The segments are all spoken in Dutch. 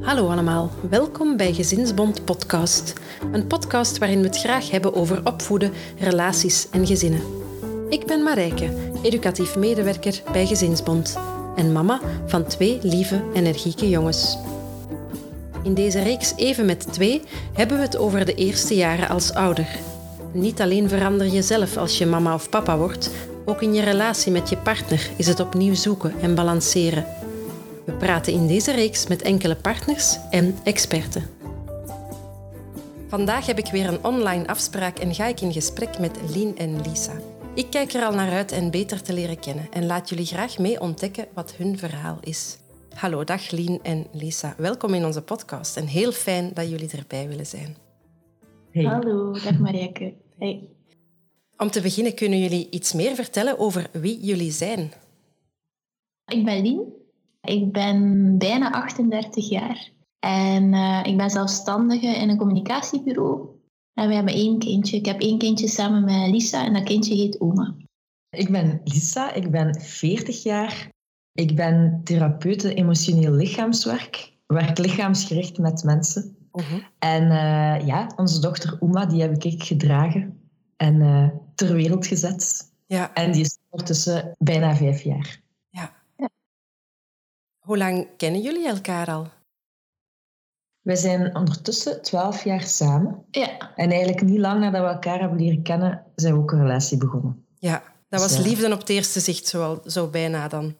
Hallo allemaal, welkom bij Gezinsbond Podcast. Een podcast waarin we het graag hebben over opvoeden, relaties en gezinnen. Ik ben Marijke, educatief medewerker bij Gezinsbond en mama van twee lieve, energieke jongens. In deze reeks Even met twee hebben we het over de eerste jaren als ouder. Niet alleen verander je zelf als je mama of papa wordt, ook in je relatie met je partner is het opnieuw zoeken en balanceren. We praten in deze reeks met enkele partners en experten. Vandaag heb ik weer een online afspraak en ga ik in gesprek met Lien en Lisa. Ik kijk er al naar uit en beter te leren kennen en laat jullie graag mee ontdekken wat hun verhaal is. Hallo, dag Lien en Lisa. Welkom in onze podcast en heel fijn dat jullie erbij willen zijn. Hey. Hallo, dag Marijke. Hey. Om te beginnen kunnen jullie iets meer vertellen over wie jullie zijn. Ik ben Lien. Ik ben bijna 38 jaar. En uh, ik ben zelfstandige in een communicatiebureau. En we hebben één kindje. Ik heb één kindje samen met Lisa en dat kindje heet Oma. Ik ben Lisa, ik ben 40 jaar. Ik ben therapeute emotioneel lichaamswerk. Werk lichaamsgericht met mensen. Uh En uh, ja, onze dochter Uma, die heb ik gedragen en uh, ter wereld gezet. Ja. En die is ondertussen bijna vijf jaar. Ja. ja. Hoe lang kennen jullie elkaar al? We zijn ondertussen twaalf jaar samen. Ja. En eigenlijk niet lang nadat we elkaar hebben leren kennen, zijn we ook een relatie begonnen. Ja, dat was dus, liefde op het eerste zicht, zo, zo bijna dan.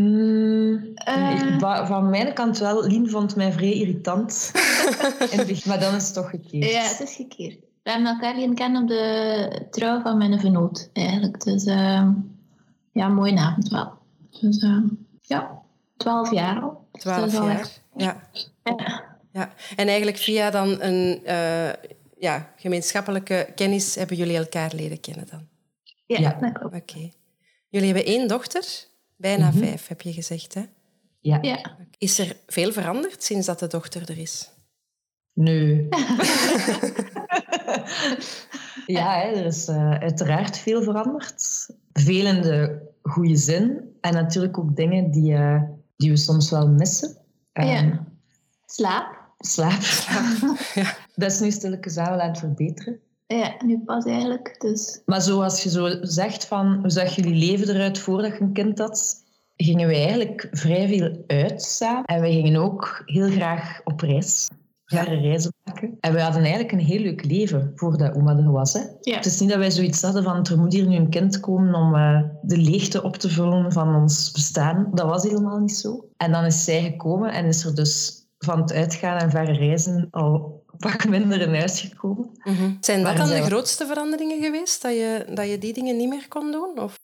Mm, uh... Van mijn kant wel. Lien vond mij vrij irritant. maar dan is het toch gekeerd. Ja, het is gekeerd. We hebben elkaar leren kennen op de trouw van mijn vernoot, eigenlijk. Dus uh, ja, mooie avond wel. Dus uh, ja, twaalf jaar al. Dus twaalf jaar, ja. ja. ja. En eigenlijk via dan een uh, ja, gemeenschappelijke kennis hebben jullie elkaar leren kennen dan? Ja, ja. dat klopt. Oké. Jullie hebben één dochter, bijna mm -hmm. vijf heb je gezegd, hè? Ja. ja. Is er veel veranderd sinds dat de dochter er is? Nee. ja, er is uh, uiteraard veel veranderd. Veel in de goede zin. En natuurlijk ook dingen die, uh, die we soms wel missen. Um, ja. Slaap. Slaap. ja. Dat is nu stilletjes aan aan het verbeteren. Ja, nu pas eigenlijk. Dus. Maar zoals je zo zegt van, hoe zag jullie leven eruit voordat je een kind had? Gingen we eigenlijk vrij veel uit samen. En we gingen ook heel graag op reis rare reizen maken. En we hadden eigenlijk een heel leuk leven voordat oma er was. Hè. Ja. Het is niet dat wij zoiets hadden van er moet hier nu een kind komen om uh, de leegte op te vullen van ons bestaan. Dat was helemaal niet zo. En dan is zij gekomen en is er dus van het uitgaan en verre reizen al pak minder in huis gekomen. Mm -hmm. Zijn dat dan de grootste veranderingen geweest? Dat je, dat je die dingen niet meer kon doen? Of?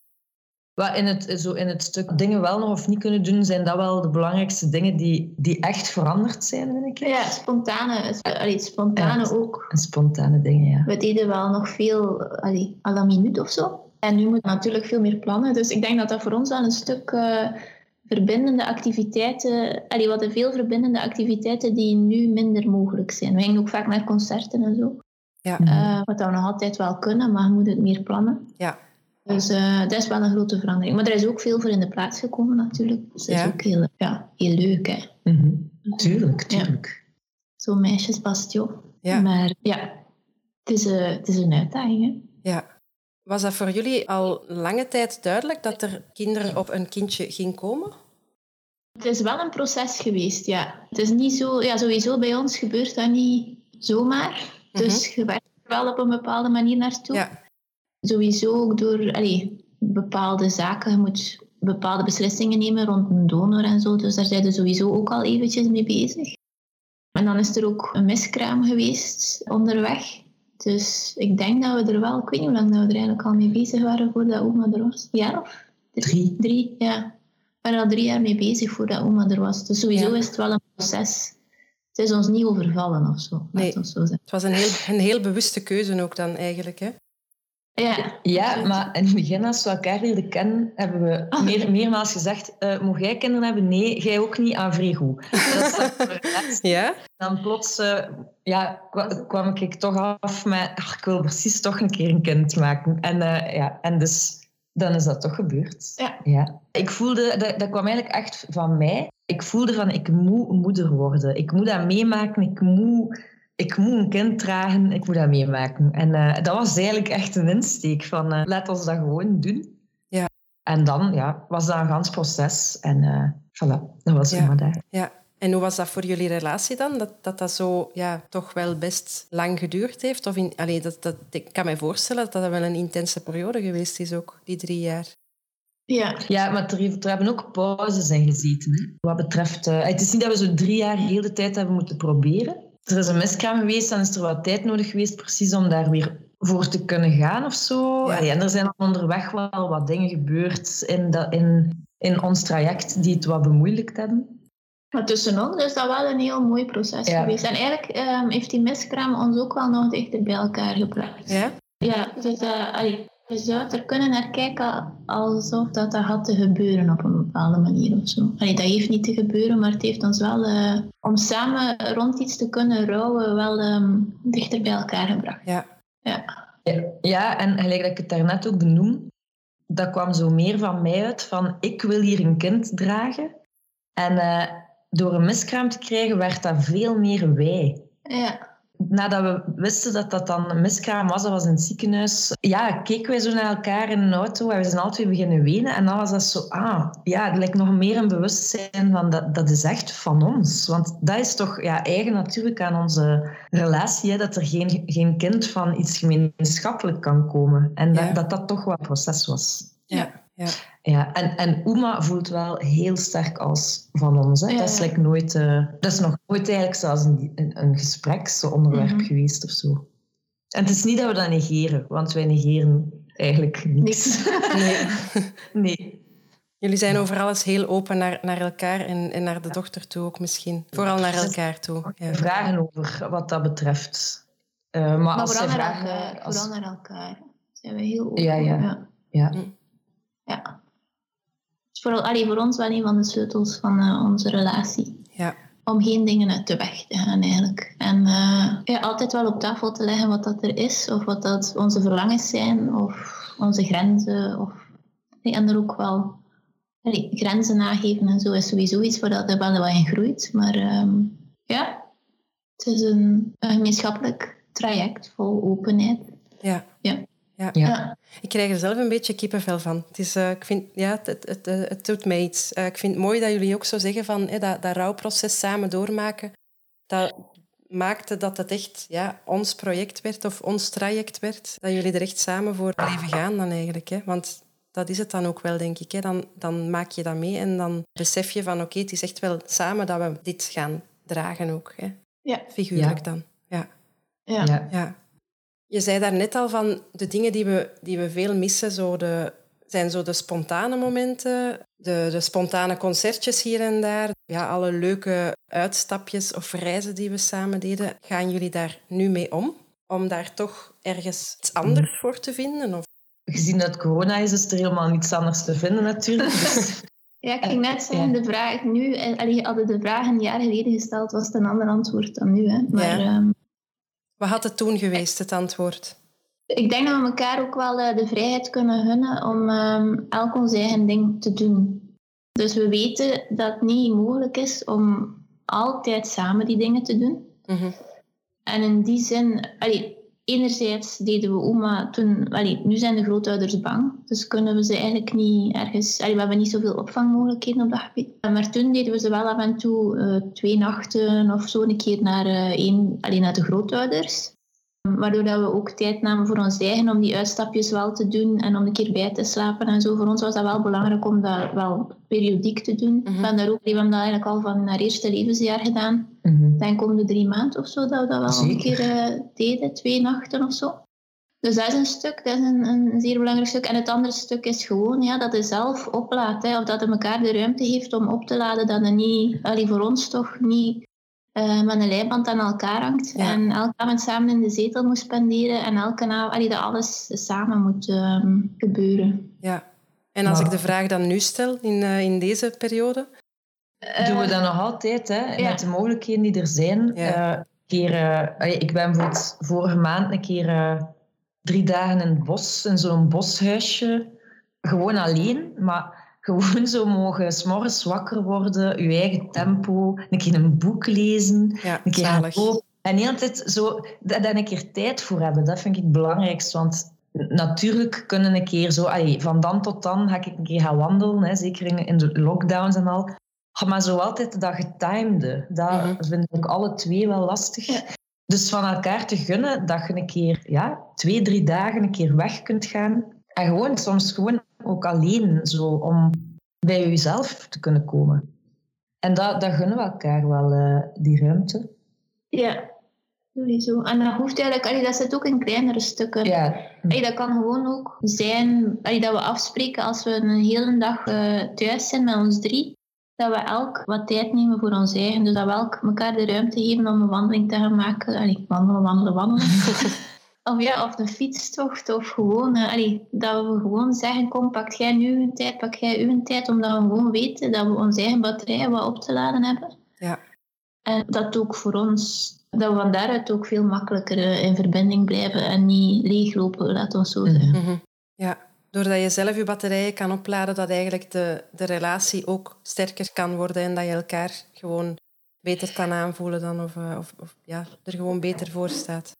in het, zo in het stuk dingen wel nog of niet kunnen doen, zijn dat wel de belangrijkste dingen die, die echt veranderd zijn, vind ik. Ja, spontane, allee, spontane ja, ook. Spontane dingen, ja. We deden wel nog veel allee, à la minuut of zo. En nu moet natuurlijk veel meer plannen. Dus ik denk dat dat voor ons wel een stuk uh, verbindende activiteiten... Allee, we hadden veel verbindende activiteiten die nu minder mogelijk zijn. We gingen ook vaak naar concerten en zo. Ja. Uh, wat we nog altijd wel kunnen, maar je moet het meer plannen. Ja. Dus uh, dat is wel een grote verandering. Maar er is ook veel voor in de plaats gekomen natuurlijk. Dus dat is ook heel, ja, heel leuk. Hè. Mm -hmm. Tuurlijk, tuurlijk. Ja. Zo'n meisjesbastion. Ja. Maar ja, het is, uh, het is een uitdaging. Hè. Ja. Was dat voor jullie al lange tijd duidelijk dat er kinderen op een kindje ging komen? Het is wel een proces geweest, ja. Het is niet zo... Ja, sowieso bij ons gebeurt dat niet zomaar. Dus mm -hmm. je werkt er wel op een bepaalde manier naartoe. Ja sowieso ook door allee, bepaalde zaken. Je moet bepaalde beslissingen nemen rond een donor en zo. Dus daar zijn we sowieso ook al eventjes mee bezig. En dan is er ook een miskraam geweest onderweg. Dus ik denk dat we er wel, ik weet niet hoe lang dat we er eigenlijk al mee bezig waren voordat oma er was. Een jaar of drie? Drie, ja. We waren al drie jaar mee bezig voordat oma er was. Dus sowieso ja. is het wel een proces. Het is ons niet overvallen of zo. Nee, zo het was een heel, een heel bewuste keuze ook dan eigenlijk, hè? Ja, ja maar in het begin, als we elkaar leren kennen, hebben we oh. meer, meermaals gezegd: uh, Mocht jij kinderen hebben? Nee, jij ook niet aan Vrego. ja? Dan plots uh, ja, kwam ik toch af met: ach, Ik wil precies toch een keer een kind maken. En, uh, ja, en dus dan is dat toch gebeurd. Ja. ja. Ik voelde, dat, dat kwam eigenlijk echt van mij. Ik voelde van, ik moet moeder worden. Ik moet dat meemaken. Ik moet, ik moet een kind dragen. Ik moet dat meemaken. En uh, dat was eigenlijk echt een insteek van, uh, laat ons dat gewoon doen. Ja. En dan ja, was dat een gans proces. En uh, voilà, dat was ja. helemaal daar. Ja. En hoe was dat voor jullie relatie dan? Dat dat, dat zo ja, toch wel best lang geduurd heeft? Of in, allee, dat, dat, ik kan me voorstellen dat dat wel een intense periode geweest is ook, die drie jaar. Ja, ja maar er, er hebben ook pauzes in gezeten. Hè. Wat betreft, uh, het is niet dat we zo drie jaar heel de tijd hebben moeten proberen. Er is een miskraam geweest, dan is er wat tijd nodig geweest precies om daar weer voor te kunnen gaan of zo. Ja. Allee, en er zijn onderweg wel wat dingen gebeurd in, dat, in, in ons traject die het wat bemoeilijkt hebben. Maar tussen ons is dat wel een heel mooi proces Ja. geweest. En eigenlijk um, heeft die miskraam ons ook wel nog dichter bij elkaar gebracht. Ja? Ja, dus uh, allee, je zou er kunnen naar kijken alsof dat, dat had te gebeuren op een bepaalde manier of zo. Allee, dat heeft niet te gebeuren, maar het heeft ons wel, uh, om samen rond iets te kunnen rouwen, wel um, dichter bij elkaar gebracht. Ja. Ja. Ja, ja, en gelijk dat ik het daarnet ook benoem, dat kwam zo meer van mij uit van ik wil hier een kind dragen. En uh, door een miskraam te krijgen werd dat veel meer wij. Ja. Nadat we wisten dat dat dan een miskraam was, dat was in het ziekenhuis, ja, keken wij zo naar elkaar in een auto en we zijn altijd beginnen wenen. En dan was dat zo, ah, ja, het lijkt nog meer een bewustzijn van dat, dat is echt van ons. Want dat is toch ja, eigen natuurlijk aan onze relatie, hè, dat er geen, geen kind van iets gemeenschappelijk kan komen. En dat Ja. dat, dat toch wat proces was. Ja. ja. Ja, en, en Uma voelt wel heel sterk als van ons. Hè. Ja, Dat, is like nooit, eh, dat is nog nooit eigenlijk zelfs een, een, een gespreksonderwerp Mhm. geweest of zo. En het is niet dat we dat negeren, want wij negeren eigenlijk niks. Niks. Nee. nee. Jullie zijn over alles heel open naar, naar elkaar en, en naar de dochter toe ook misschien. Vooral naar elkaar toe. Ja. Vragen over wat dat betreft. Eh, maar, Maar als vooral naar, vragen... elkaar, als- vooral naar elkaar. Zijn we heel open. Ja, ja. ja. Ja. Ja. Vooral, allee, voor ons wel een van de sleutels van eh, onze relatie. Ja. Om geen dingen uit de weg te gaan eigenlijk. En eh, ja, altijd wel op tafel te leggen wat dat er is. Of wat dat onze verlangens zijn. Of onze grenzen. Of, nee, en er ook wel allee, grenzen nageven en zo is sowieso iets waar dat er wel wat in groeit. Maar ehm, ja, het is een, een gemeenschappelijk traject vol openheid. Ja. Ja. Ik krijg er zelf een beetje kippenvel van. Het, is, eh, ik vind, ja, het, het, het, het doet mij iets. Eh, ik vind het mooi dat jullie ook zo zeggen van hè, dat, dat rouwproces samen doormaken. Dat maakte dat het echt ja, ons project werd of ons traject werd. Dat jullie er echt samen voor bleven gaan dan eigenlijk. Hè. Want dat is het dan ook wel, denk ik. Hè. Dan, dan maak je dat mee en dan besef je van oké, het is echt wel samen dat we dit gaan dragen ook. Hè. Ja. Figuurlijk Ja. dan. Ja. Ja. Ja. Je zei daar net al van de dingen die we, die we veel missen, zo de, zijn zo de spontane momenten, de, de spontane concertjes hier en daar, ja, alle leuke uitstapjes of reizen die we samen deden. Gaan jullie daar nu mee om? Om daar toch ergens iets anders voor te vinden? Of? Gezien dat corona is, is er helemaal niets anders te vinden natuurlijk. Dus, Ja, ik ging net zeggen, Ja. de vraag nu, en allee, hadden de vraag een jaar geleden gesteld, was het een ander antwoord dan nu. Hè. Maar Ja. ehm, Wat had het toen geweest, het antwoord? ik denk dat we elkaar ook wel eh, de vrijheid kunnen gunnen om ehm, elk ons eigen ding te doen. Dus we weten dat het niet mogelijk is om altijd samen die dingen te doen. Mhm. En in die zin, allee, enerzijds deden we oma toen, allee, nu zijn de grootouders bang, dus kunnen we ze eigenlijk niet ergens, allee, we hebben niet zoveel opvangmogelijkheden op dat gebied. Maar toen deden we ze wel af en toe eh, twee nachten of zo een keer naar, eh, één, allee, naar de grootouders. Waardoor dat we ook tijd namen voor ons eigen om die uitstapjes wel te doen en om een keer bij te slapen en zo. Voor ons was dat wel belangrijk om dat wel periodiek te doen. We, hebben daar ook, we hebben dat eigenlijk al van haar eerste levensjaar gedaan Mhm. denk om de drie maanden of zo dat we dat wel een keer eh, deden, twee nachten of zo. Dus dat is een stuk, dat is een, een zeer belangrijk stuk. En het andere stuk is gewoon ja, dat je zelf oplaadt. Hè, of dat je elkaar de ruimte heeft om op te laden. Dat niet, allee, voor ons toch niet eh, met een leiband aan elkaar hangt. Ja. En elke avond samen in de zetel moet spenderen. En elke avond, allee, dat alles samen moet ehm, gebeuren. Ja. En als ik de vraag dan nu stel, in, eh, in deze periode? doen we Eh, dat nog altijd, hè? ja. met de mogelijkheden die er zijn. Ja. Eh, keer, eh, allee, ik ben bijvoorbeeld vorige maand een keer eh, drie dagen in het bos, in zo'n boshuisje gewoon alleen, maar gewoon zo mogen s'morgens wakker worden, je eigen tempo, een keer een boek lezen, Ja, een keer zalig. gaan lopen. En de hele tijd zo, daar een keer tijd voor hebben, dat vind ik het belangrijkste. Want natuurlijk kunnen een keer zo, allee, van dan tot dan ga ik een keer gaan wandelen, hè, zeker in, de lockdowns en al. Maar zo altijd dat getimede, dat Mhm. vind ik alle twee wel lastig. Dus van elkaar te gunnen dat je een keer, ja, twee, drie dagen een keer weg kunt gaan. En gewoon soms gewoon ook alleen, zo, om bij jezelf te kunnen komen. En dat, dat gunnen we elkaar wel, eh, die ruimte. Ja, sowieso. En dat hoeft eigenlijk, allee, dat zit ook in kleinere stukken. Ja, Allee, dat kan gewoon ook zijn allee, dat we afspreken als we een hele dag eh, thuis zijn met ons drie. Dat we elk wat tijd nemen voor ons eigen. Dus dat we elk elkaar de ruimte geven om een wandeling te gaan maken. Allee, wandelen, wandelen, wandelen. of ja, of een fietstocht. Of gewoon, eh, allee, dat we gewoon zeggen, kom, pak jij nu een tijd, pak jij uw tijd. Omdat we gewoon weten dat we onze eigen batterijen wat op te laden hebben. Ja. En dat ook voor ons, dat we van daaruit ook veel makkelijker eh, in verbinding blijven en niet leeglopen, laat ons zo zeggen. Mhm. Ja, doordat je zelf je batterijen kan opladen, dat eigenlijk de, de relatie ook sterker kan worden en dat je elkaar gewoon beter kan aanvoelen dan of, eh, of, of ja, er gewoon beter voor staat.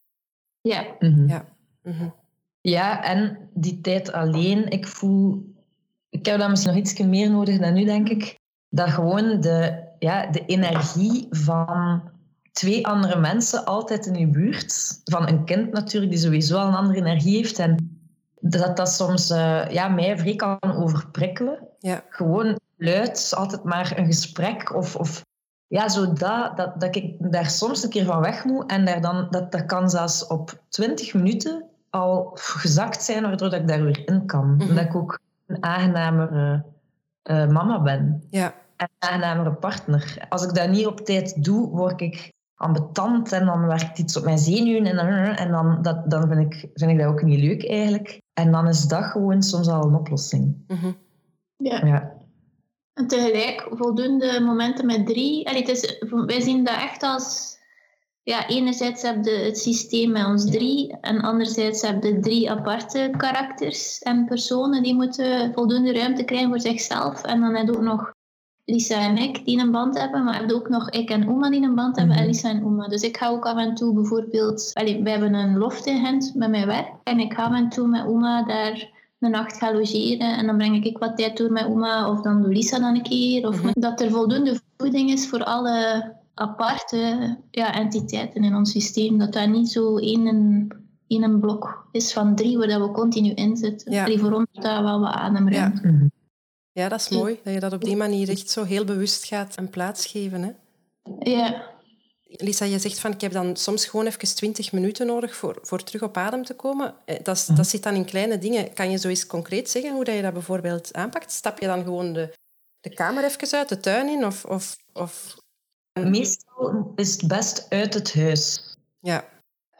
Ja, mhm. Ja. Mhm. Ja, en die tijd alleen, ik voel... Ik heb dat misschien nog iets meer nodig dan nu, denk ik. Dat gewoon de, ja, de energie van twee andere mensen altijd in je buurt, van een kind natuurlijk, die sowieso al een andere energie heeft, en dat dat soms eh, ja, mij vrij kan overprikkelen. Ja. Gewoon luid, altijd maar een gesprek, of... of ja, zo dat, dat, dat ik daar soms een keer van weg moet en daar dan, dat, dat kan zelfs op 20 minuten al gezakt zijn, waardoor dat ik daar weer in kan. Mhm. Dat ik ook een aangenamere eh, mama ben. Ja. En een aangenamere partner. Als ik dat niet op tijd doe, word ik ambetant en dan werkt iets op mijn zenuwen en dan, en dan, dat, dan vind, ik, vind ik dat ook niet leuk eigenlijk. En dan is dat gewoon soms al een oplossing. Mhm. ja. Ja. En tegelijk voldoende momenten met drie. Allee, het is, wij zien dat echt als... Ja, enerzijds heb je het systeem met ons drie. En anderzijds heb je drie aparte karakters en personen die moeten voldoende ruimte krijgen voor zichzelf. En dan heb je ook nog Lisa en ik die een band hebben. Maar heb je ook nog ik en Oma die een band hebben. En Mhm. Lisa en Oma. Dus ik ga ook af en toe bijvoorbeeld... We hebben een loft in Gent met mijn werk. En ik ga af en toe met Oma daar een nacht gaan logeren en dan breng ik wat tijd door met oma of dan doe Lisa dan een keer. Of Mhm. dat er voldoende voeding is voor alle aparte ja, entiteiten in ons systeem. Dat dat niet zo één, één blok is van drie waar dat we continu in zitten. Ja. Voor dat wel wat ademruimte. Mhm. ja, dat is mooi. Dat je dat op die manier echt zo heel bewust gaat een plaats geven. Hè? Ja. Lisa, je zegt van ik heb dan soms gewoon even 20 minuten nodig voor, voor terug op adem te komen. Eh, Dat, is- dat zit dan in kleine dingen. Kan je zo eens concreet zeggen hoe dat je dat bijvoorbeeld aanpakt? Stap je dan gewoon de, de kamer even uit, de tuin in? Of, of, of... Meestal is het best uit het huis. Ja.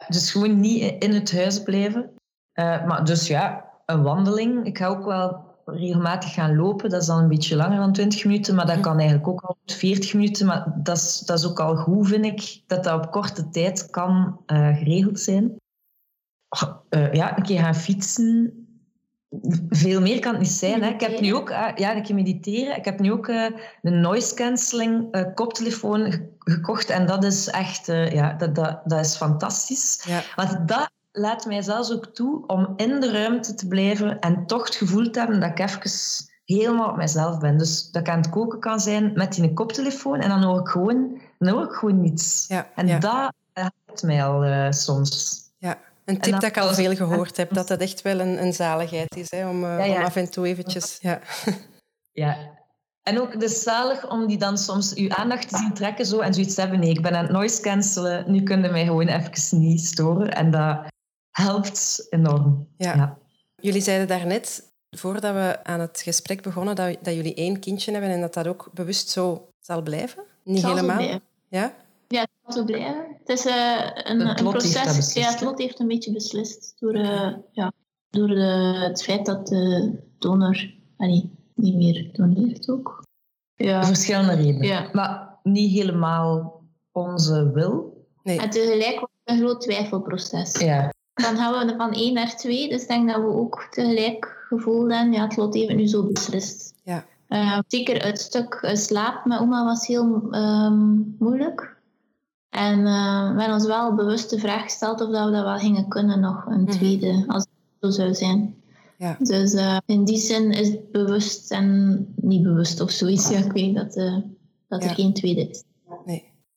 Dus gewoon niet in het huis blijven. Eh, maar dus ja, een wandeling. Ik ga ook wel regelmatig gaan lopen. Dat is dan een beetje langer dan 20 minuten, maar dat kan eigenlijk ook al 40 minuten. Maar dat is, dat is ook al goed, vind ik, dat dat op korte tijd kan eh, geregeld zijn. Oh, eh, ja, een keer gaan fietsen. Veel meer kan het niet zijn. Hè. Ik heb nu ook eh, ja, een keer mediteren. Ik heb nu ook een noise cancelling koptelefoon ge- gekocht. En dat is echt ja, dat, dat, dat is fantastisch. Ja. Want dat laat mij zelfs ook toe om in de ruimte te blijven en toch het gevoel te hebben dat ik even helemaal op mezelf ben. Dus dat ik aan het koken kan zijn met die koptelefoon en dan hoor ik gewoon, dan hoor ik gewoon niets. Ja, En ja. dat helpt mij al eh, soms. Ja. Een tip dan- dat ik al veel gehoord heb, dat dat echt wel een, een zaligheid is. Hè, om, eh, ja. om af en toe eventjes... Ja. Ja. En ook het is zalig om die dan soms uw aandacht te zien trekken zo, en zoiets te hebben. Nee, ik ben aan het noise cancelen, nu kunnen mij gewoon even niet storen. En dat helpt enorm. Ja. Ja. Jullie zeiden daarnet, voordat we aan het gesprek begonnen, dat, dat jullie één kindje hebben en dat dat ook bewust zo zal blijven? Niet Zal helemaal? Ja? Ja, het zal zo blijven. Het is eh, een, Het proces. beslist, Ja, het lot heeft een beetje beslist. Door, eh, ja, door de, het feit dat de donor allee, niet meer doneert ook. Ja. Verschillende redenen. ja. Maar niet helemaal onze wil. Nee. En tegelijk was het een groot twijfelproces. Ja. Dan gaan we van één naar twee. Dus ik denk dat we ook tegelijk gevoeld en ja, het lot heeft nu zo beslist. Ja. Uh, zeker het stuk uh, slaap met oma was heel um, moeilijk. En uh, we hebben ons wel bewust de vraag gesteld of dat we dat wel gingen kunnen nog een tweede, mm -hmm. als het zo zou zijn. Ja. Dus in die zin is het bewust en niet bewust of zoiets. Ja, ik weet dat, dat er Ja. geen tweede is.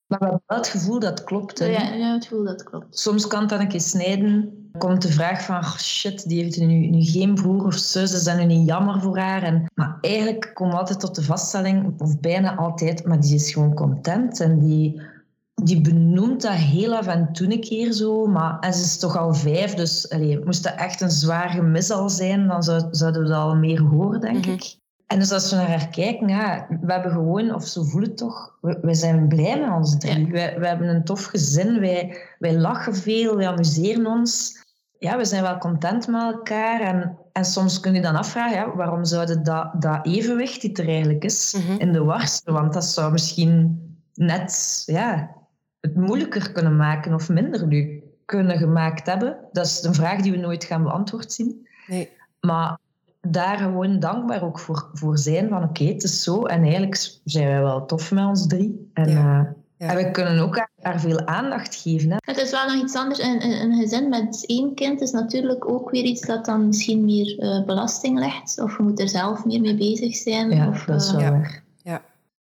Maar we hebben wel het gevoel dat klopt. Hè? Ja, ja, het gevoel dat klopt. Soms kan het dan een keer snijden. Komt de vraag van, oh shit, die heeft nu, nu geen broer of zus, is dat nu niet jammer voor haar? En, maar eigenlijk komen we altijd tot de vaststelling, of bijna altijd, maar die is gewoon content. En die, die benoemt dat heel af en toe een keer zo. Maar en ze is toch al vijf, dus allee, moest dat echt een zwaar gemis al zijn, dan zou, zouden we dat al meer horen, denk Mhm. ik. En dus als we naar haar kijken, ja, we hebben gewoon, of zo voelt het toch, we, zijn blij met ons drie. Ja. Wij hebben een tof gezin, wij, wij lachen veel, wij amuseren ons. Ja, we zijn wel content met elkaar. En, en soms kun je dan afvragen, ja, waarom zouden dat, dat evenwicht die er eigenlijk is, Mhm. in de warste? Want dat zou misschien net ja, het moeilijker kunnen maken of minder nu kunnen gemaakt hebben. Dat is een vraag die we nooit gaan beantwoord zien. Nee. Maar daar gewoon dankbaar ook voor, voor zijn van oké, het is zo. En eigenlijk zijn wij wel tof met ons drie. En, Ja. eh, Ja. en we kunnen ook haar, haar veel aandacht geven. Hè. Het is wel nog iets anders. Een, een, een gezin met één kind is natuurlijk ook weer iets dat dan misschien meer eh, belasting legt. Of je moet er zelf meer mee bezig zijn. Ja, of, dat is eh, wel Ja. waar.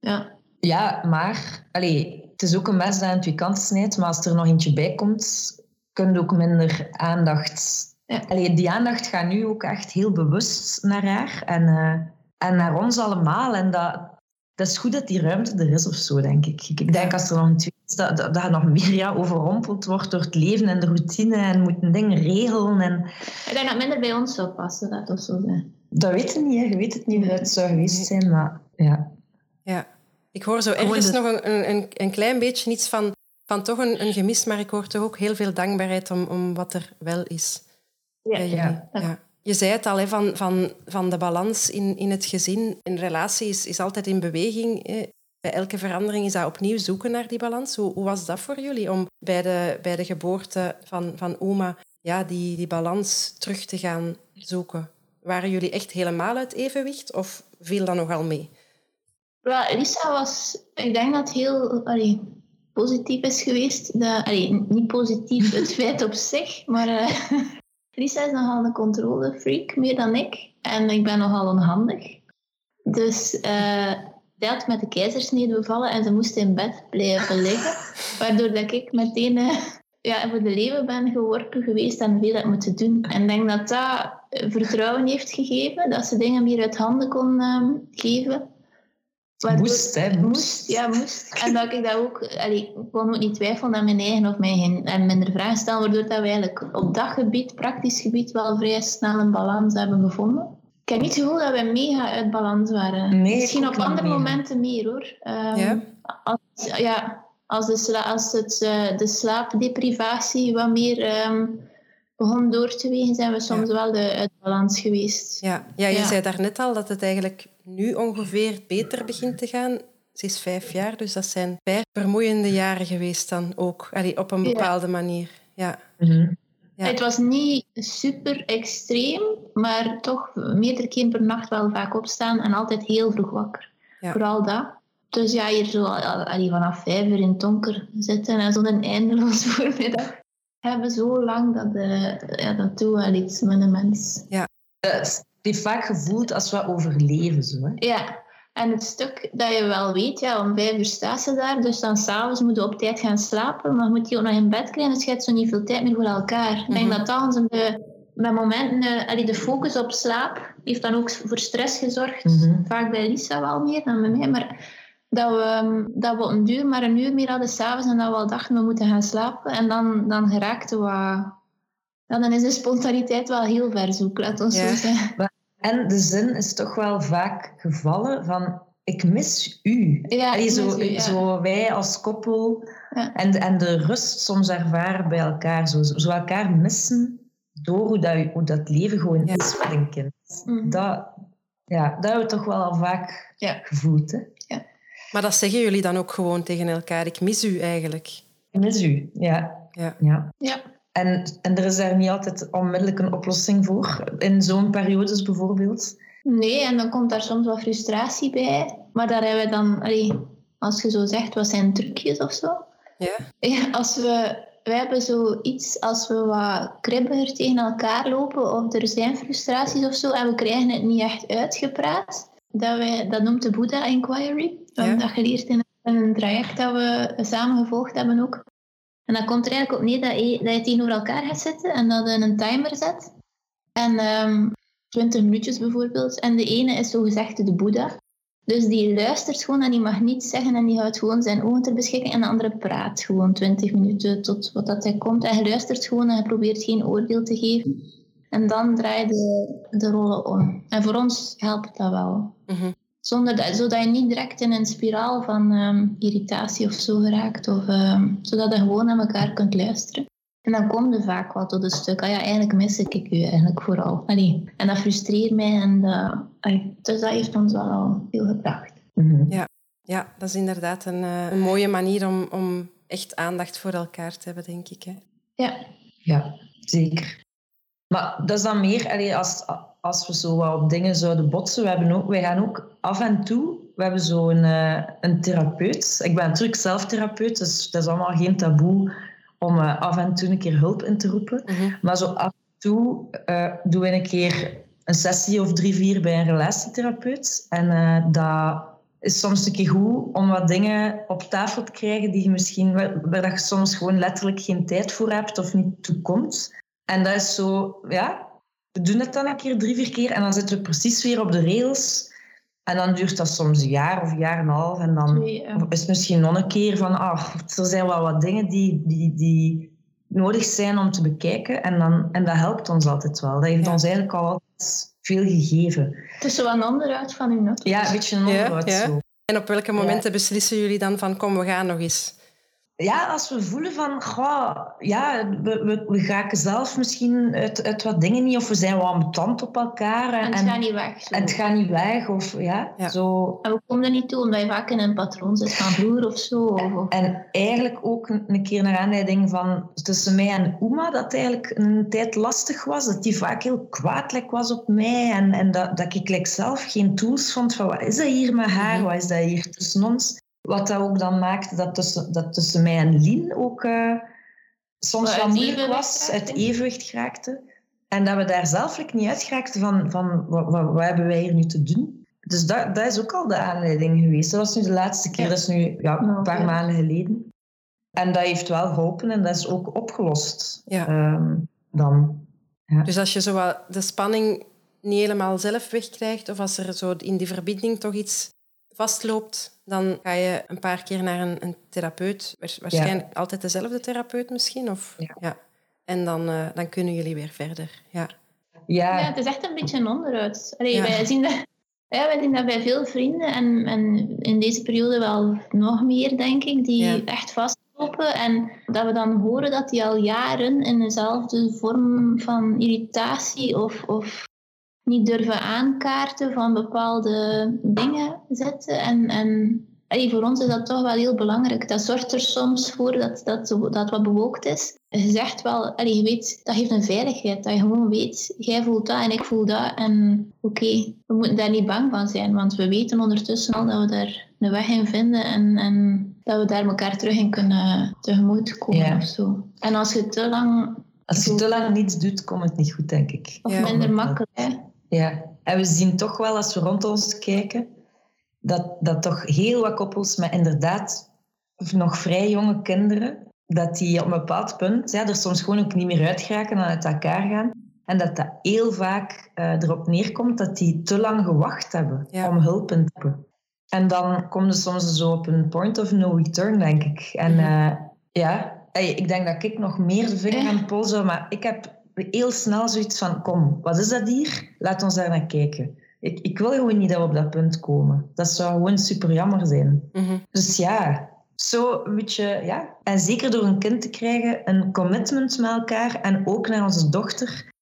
ja. Ja, maar allee, het is ook een mes dat aan twee kanten snijdt. Maar als er nog eentje bij komt, kun je ook minder aandacht... Ja. Allee, die aandacht gaat nu ook echt heel bewust naar haar. En, eh, en naar ons allemaal. En dat, dat is goed dat die ruimte er is of zo, denk ik. Ik, ik denk als er nog een tweede is, dat, dat, nog meer ja, overrompeld wordt door het leven en de routine. En moet dingen regelen. En, Ik denk dat het minder bij ons zou passen, dat of zo zijn. dat weet je niet, hè. je weet het niet hoe het zou geweest zijn. Maar ja, Ja. Ik hoor zo Gewoon ergens de- nog een, een, een klein beetje iets van, van toch een, een gemis, maar ik hoor toch ook heel veel dankbaarheid om, om wat er wel is. Jullie. ja. Ja. Je zei het al, hè, van, van, van de balans in, in het gezin. Een relatie is, is altijd in beweging. Hè. Bij elke verandering is dat opnieuw zoeken naar die balans. Hoe, hoe was dat voor jullie om bij de, bij de geboorte van, van oma ja, die, die balans terug te gaan zoeken? Waren jullie echt helemaal uit evenwicht of viel dat nogal mee? Wel, Lisa was, ik denk dat het heel allee, positief is geweest. Dat, allee, niet positief het feit op zich, maar eh, Lisa is nogal een controlefreak, meer dan ik. En ik ben nogal onhandig. Dus eh had met de keizersnede bevallen en ze moest in bed blijven liggen. Waardoor dat ik meteen eh, ja, voor de leeuwen ben geworpen geweest en veel heb moeten doen. En ik denk dat dat eh, vertrouwen heeft gegeven, dat ze dingen meer uit handen kon ehm, geven. Waardoor- moest, hè. Moest, ja, moest. En dat ik dat ook... Allee, ik kon ook niet twijfelen aan mijn eigen of mij geen, en minder vragen stellen, waardoor dat we eigenlijk op dat gebied, praktisch gebied, wel vrij snel een balans hebben gevonden. Ik heb niet het gevoel dat we mega uit balans waren. Nee, Misschien op andere mega. momenten meer, hoor. Ehm, Ja? Als, ja, als, de, sla, als het, eh, de slaapdeprivatie wat meer ehm, begon door te wegen, zijn we soms wel de, uit balans geweest. Ja, ja je Ja. zei daarnet al dat het eigenlijk nu ongeveer beter begint te gaan. Ze is vijf jaar, dus dat zijn vijf vermoeiende jaren geweest dan ook. Allee, op een Ja. bepaalde manier. Ja. Mhm. Ja. Het was niet super extreem, maar toch meerdere keren per nacht wel vaak opstaan en altijd heel vroeg wakker. Ja. Vooral dat. Dus ja, hier zo al- allee, vanaf vijf uur in het donker zitten en zo'n eindeloos voormiddag hebben zo lang dat, eh ja, dat doet wel iets met een mens. Het heeft vaak gevoeld als we overleven. Zo, hè. Ja, en het stuk dat je wel weet, ja, om vijf uur staat ze daar, dus dan s'avonds moet je op tijd gaan slapen, maar moet je ook nog in bed krijgen, dus je hebt zo niet veel tijd meer voor elkaar. Ik denk Mhm. dat dat ons de, met momenten, eh, allee, de focus op slaap, heeft dan ook voor stress gezorgd. Mhm. Vaak bij Lisa wel meer dan bij mij, maar dat we, ehm, dat we op een duur maar een uur meer hadden s'avonds en dat we al dachten we moeten gaan slapen. En dan, dan geraakte wat... Ja, dan is de spontaniteit wel heel ver zoek, laat ons Ja. zo zeggen. En de zin is toch wel vaak gevallen van ik mis u. Ja, Allee, ik zo, mis u, ja. zo wij als koppel Ja. en, en de rust soms ervaren bij elkaar. Zo, zo elkaar missen door hoe dat, hoe dat leven gewoon Ja. is met een kind. Mhm. Dat, ja, dat hebben we toch wel al vaak Ja. gevoeld. Hè? Maar dat zeggen jullie dan ook gewoon tegen elkaar. Ik mis u eigenlijk. Ik mis u, ja. Ja. ja. En, en er is daar niet altijd onmiddellijk een oplossing voor, in zo'n periodes bijvoorbeeld. Nee, en dan komt daar soms wat frustratie bij. Maar daar hebben we dan, allee, als je zo zegt, wat zijn trucjes of zo? Ja. ja als we, wij hebben zoiets als we wat kribbiger tegen elkaar lopen of er zijn frustraties of zo en we krijgen het niet echt uitgepraat. Dat, wij, dat noemt de Buddha Inquiry. We hebben dat geleerd in een traject dat we samen gevolgd hebben ook. En dat komt er eigenlijk op neer dat je, dat je tegenover elkaar gaat zitten en dat je een timer zet. En um, 20 minuutjes bijvoorbeeld. En de ene is zogezegd de Boeddha. Dus die luistert gewoon en die mag niets zeggen en die houdt gewoon zijn ogen ter beschikking. En de andere praat gewoon 20 minuten tot wat dat hij komt. En hij luistert gewoon en hij probeert geen oordeel te geven. En dan draai je de, de rollen om. En voor ons helpt dat wel. Mhm. Zonder dat, zodat je niet direct in een spiraal van ehm, irritatie of zo geraakt. Of, ehm, zodat je gewoon naar elkaar kunt luisteren. En dan komt er vaak wat tot een stuk. Ah ja, eigenlijk mis ik u eigenlijk vooral. Allee. En dat frustreert mij. En dat, dus dat heeft ons wel al veel gebracht. Mhm. ja. ja, dat is inderdaad een, uh, een, mooie manier om, om echt aandacht voor elkaar te hebben, denk ik. Hè? Ja. Ja, zeker. Maar dat is dan meer, allee, als, als we zo wat op dingen zouden botsen. We hebben ook, wij gaan ook af en toe, we hebben zo een, uh, een therapeut. Ik ben natuurlijk zelf therapeut, dus dat is allemaal geen taboe om uh, af en toe een keer hulp in te roepen. Mhm. Maar zo af en toe uh, doen we een keer een sessie of drie, vier bij een relatietherapeut. En uh, dat is soms een keer goed om wat dingen op tafel te krijgen die je misschien, waar je soms gewoon letterlijk geen tijd voor hebt of niet toe komt. En dat is zo, ja, we doen het dan een keer, drie, vier keer en dan zitten we precies weer op de rails. En dan duurt dat soms een jaar of een jaar en een half. En dan is het misschien nog een keer van, ah, er zijn wel wat dingen die, die, die nodig zijn om te bekijken. En, dan, en dat helpt ons altijd wel. Dat heeft ons eigenlijk al altijd veel gegeven. Het is zo een onderuit van uw not. Ja, een beetje een onderuit ja, ja. zo. En op welke momenten beslissen jullie dan van, kom, we gaan nog eens? Ja, als we voelen van, goh, ja, we, we, we raken zelf misschien uit, uit wat dingen niet, of we zijn wel ambetant op elkaar. En, het gaat niet weg. Zo. En het gaat niet weg, of ja, ja. zo. En we komen er niet toe, omdat je vaak in een patroon zit van broer of zo. Of... En eigenlijk ook een keer naar aanleiding van tussen mij en Uma, dat eigenlijk een tijd lastig was, dat die vaak heel kwaadlijk was op mij, en, en dat, dat ik like, zelf geen tools vond van, wat is dat hier met haar, wat is dat hier tussen ons? Wat dat ook dan maakte dat tussen, dat tussen mij en Lien ook uh, soms wel moeilijk was, uit evenwicht geraakte. En dat we daar zelfelijk niet uit geraakten van, van wat, wat, wat, hebben wij hier nu te doen. Dus dat, dat is ook al de aanleiding geweest. Dat was nu de laatste keer, dat is nu ja, een paar maanden geleden. En dat heeft wel geholpen en dat is ook opgelost. Ja. Um, dan. Ja. Dus als je zo de spanning niet helemaal zelf wegkrijgt, of als er zo in die verbinding toch iets vastloopt, dan ga je een paar keer naar een, een therapeut. Waarschijnlijk altijd dezelfde therapeut misschien. Of, ja. ja. En dan, uh, dan kunnen jullie weer verder. Ja. Ja. ja, het is echt een beetje een onderuit. Allee, ja. wij, zien dat, ja, wij zien dat bij veel vrienden en, en in deze periode wel nog meer, denk ik, die ja. echt vastlopen. En dat we dan horen dat die al jaren in dezelfde vorm van irritatie of, of niet durven aankaarten van bepaalde dingen zitten. En, en allee, voor ons is dat toch wel heel belangrijk. Dat zorgt er soms voor dat dat, dat wat bewolkt is. Je zegt wel, allee, je weet, dat geeft een veiligheid. Dat je gewoon weet, jij voelt dat en ik voel dat. En oké, okay, we moeten daar niet bang van zijn. Want we weten ondertussen al dat we daar een weg in vinden. En, en dat we daar elkaar terug in kunnen tegemoet komen Ja. of zo. En als je te lang... Als je te lang niets doet, komt het niet goed, denk ik. Of Ja. minder makkelijk, hè. Ja, en we zien toch wel als we rond ons kijken, dat, dat toch heel wat koppels met inderdaad nog vrij jonge kinderen, dat die op een bepaald punt ja, er soms gewoon ook niet meer uit geraken en uit elkaar gaan. En dat dat heel vaak eh, erop neerkomt dat die te lang gewacht hebben Ja. om hulp in te hebben. En dan komen ze soms zo op een point of no return, denk ik. En Mhm. eh, ja, ik denk dat ik nog meer de vinger aan de pols zou, maar ik heb heel snel zoiets van, kom, wat is dat hier? Laat ons daar naar kijken. Ik, ik wil gewoon niet dat we op dat punt komen. Dat zou gewoon super jammer zijn. Mhm. Dus ja, zo een beetje, ja. En zeker door een kind te krijgen, een commitment met elkaar en ook naar onze dochter.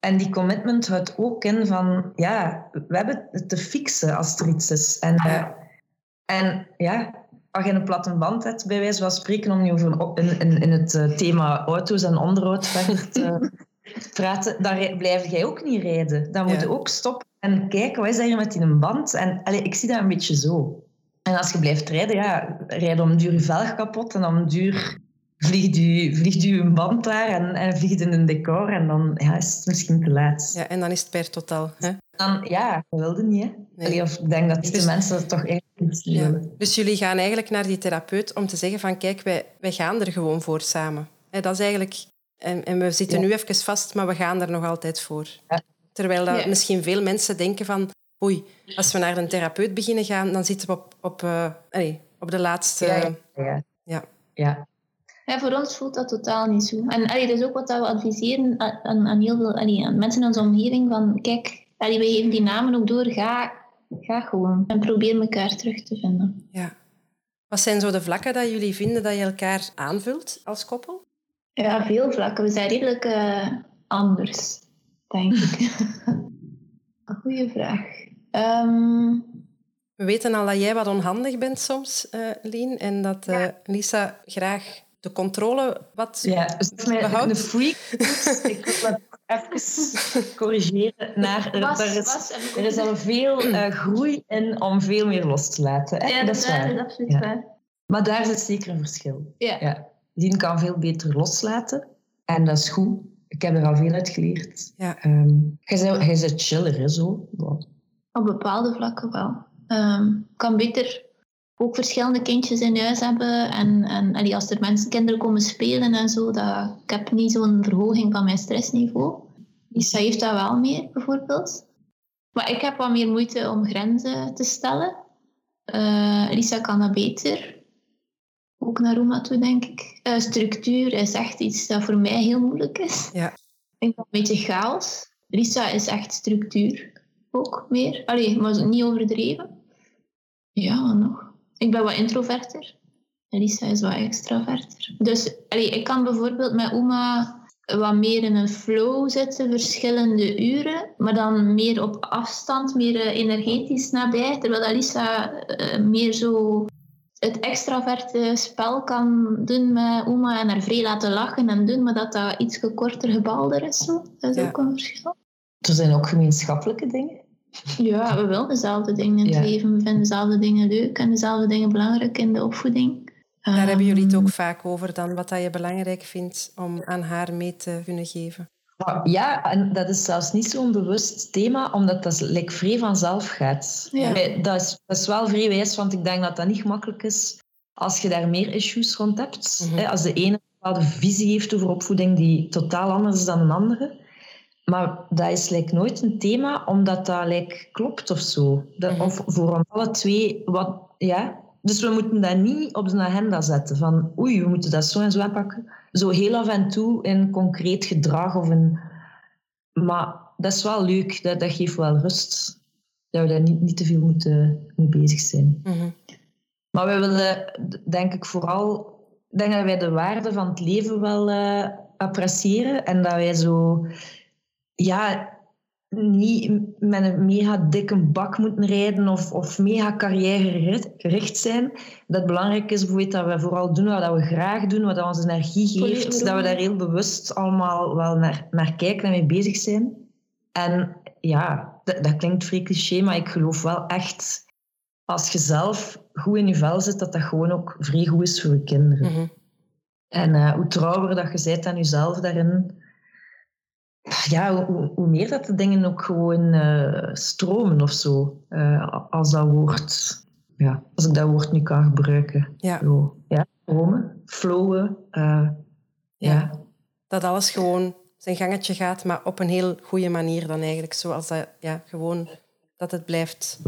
En die commitment houdt ook in van, ja, we hebben het te fixen als er iets is. En, eh, en ja, als je een platte band hebt, bij wijze van spreken, om nu over in, in, in het eh, thema auto's en onderhoud verder te praten, dan blijf jij ook niet rijden. Dan moet je ook stoppen en kijken, wat is er hier met die band? En allez, ik zie dat een beetje zo. En als je blijft rijden, ja, rijden om duur je velg kapot en om duur vliegt u, vliegt u een band daar en, en vliegt in een decor en dan ja, is het misschien te laat. Ja, en dan is het per totaal. Hè? Dan, ja, dat wilde niet. Hè? Nee. of ik denk dat de dus, mensen dat toch echt niet willen. Dus jullie gaan eigenlijk naar die therapeut om te zeggen van kijk, wij, wij gaan er gewoon voor samen. Hè, dat is eigenlijk... En, en we zitten nu even vast, maar we gaan er nog altijd voor. Terwijl dat misschien veel mensen denken van oei, als we naar een therapeut beginnen gaan, dan zitten we op, op, uh, allez, op de laatste... Ja, ja. ja. ja. Ja, voor ons voelt dat totaal niet zo. En allee, dat is ook wat we adviseren aan, aan heel veel allee, aan mensen in onze omgeving. Van, kijk, allee, we geven die namen ook door. Ga, ga gewoon en probeer elkaar terug te vinden. Ja. Wat zijn zo de vlakken dat jullie vinden dat je elkaar aanvult als koppel? Ja, veel vlakken. We zijn redelijk uh, anders, denk ik. Goeie vraag. Um... We weten al dat jij wat onhandig bent soms, uh, Lien, en dat uh, Lisa graag de controle wat ja, dus is een freak. ik wil dat even corrigeren. Naar, was, er, is, was, er is al veel uh, groei in om veel meer los te laten. Ja, dat, is waar. Dat is absoluut ja. waar. Maar daar zit zeker een verschil. Ja. ja. Dien kan veel beter loslaten. En dat is goed. Ik heb er al veel uit geleerd. Ja. Um, hij is chiller, hè, zo. Op bepaalde vlakken wel. Um, kan beter ook verschillende kindjes in huis hebben. En, en allee, als er mensen, kinderen komen spelen en zo, dat, ik heb niet zo'n verhoging van mijn stressniveau. Lisa heeft dat wel meer, bijvoorbeeld. Maar ik heb wat meer moeite om grenzen te stellen. Uh, Lisa kan dat beter. Ook naar Roma toe, denk ik. Uh, structuur is echt iets dat voor mij heel moeilijk is. Ja. Ik vind een beetje chaos. Lisa is echt structuur ook meer. Allee, maar niet overdreven. Ja, nog? ik ben wat introverter. Lisa is wat extraverter. Dus allee, ik kan bijvoorbeeld met Oma wat meer in een flow zitten, verschillende uren, maar dan meer op afstand, meer eh, energetisch nabij. Terwijl Alisa uh, meer zo het extraverte spel kan doen met Oma en haar vrij laten lachen en doen, maar dat dat iets korter gebalder is. Zo. Dat is ook een verschil. Er zijn ook gemeenschappelijke dingen. Ja, we willen dezelfde dingen in het leven. We vinden dezelfde dingen leuk en dezelfde dingen belangrijk in de opvoeding. Daar hebben jullie het ook ehm, vaak over dan, wat dat je belangrijk vindt om aan haar mee te kunnen geven. Ja, en dat is zelfs niet zo'n bewust thema, omdat dat like, vrij vanzelf gaat. Ja. Dat, is, dat is wel vrij wijs, want ik denk dat dat niet gemakkelijk is als je daar meer issues rond hebt. Mhm. Als de ene een bepaalde visie heeft over opvoeding die totaal anders is dan een andere. Maar dat is like, nooit een thema, omdat dat like, klopt of zo. Dat, mhm. Of voor alle twee, wat, ja. Dus we moeten dat niet op de agenda zetten van oei, we moeten dat zo en zo aanpakken. Zo heel af en toe in concreet gedrag of in... Maar dat is wel leuk, dat, dat geeft wel rust. Dat we daar niet, niet te veel moeten mee bezig zijn. Mhm. Maar we willen, denk ik, vooral... denk dat wij de waarde van het leven wel uh, appreciëren en dat wij zo ja, niet met een mega dikke bak moeten rijden of, of mega carrière gericht zijn. Dat het belangrijk is bijvoorbeeld dat we vooral doen wat we graag doen, wat ons energie geeft. Dat we daar heel bewust allemaal wel naar, naar kijken en mee bezig zijn. En ja, dat, dat klinkt vrij cliché, maar ik geloof wel echt, als je zelf goed in je vel zit, dat dat gewoon ook vrij goed is voor je kinderen. Mhm. En uh, hoe trouwer dat je bent aan jezelf daarin, ja, hoe, hoe, meer dat de dingen ook gewoon uh, stromen of zo. Uh, als dat woord, ja, als ik dat woord nu kan gebruiken. Ja. Zo, ja, stromen, flowen. Uh, ja. ja. Dat alles gewoon zijn gangetje gaat, maar op een heel goede manier dan eigenlijk. Zoals dat, ja, gewoon dat het blijft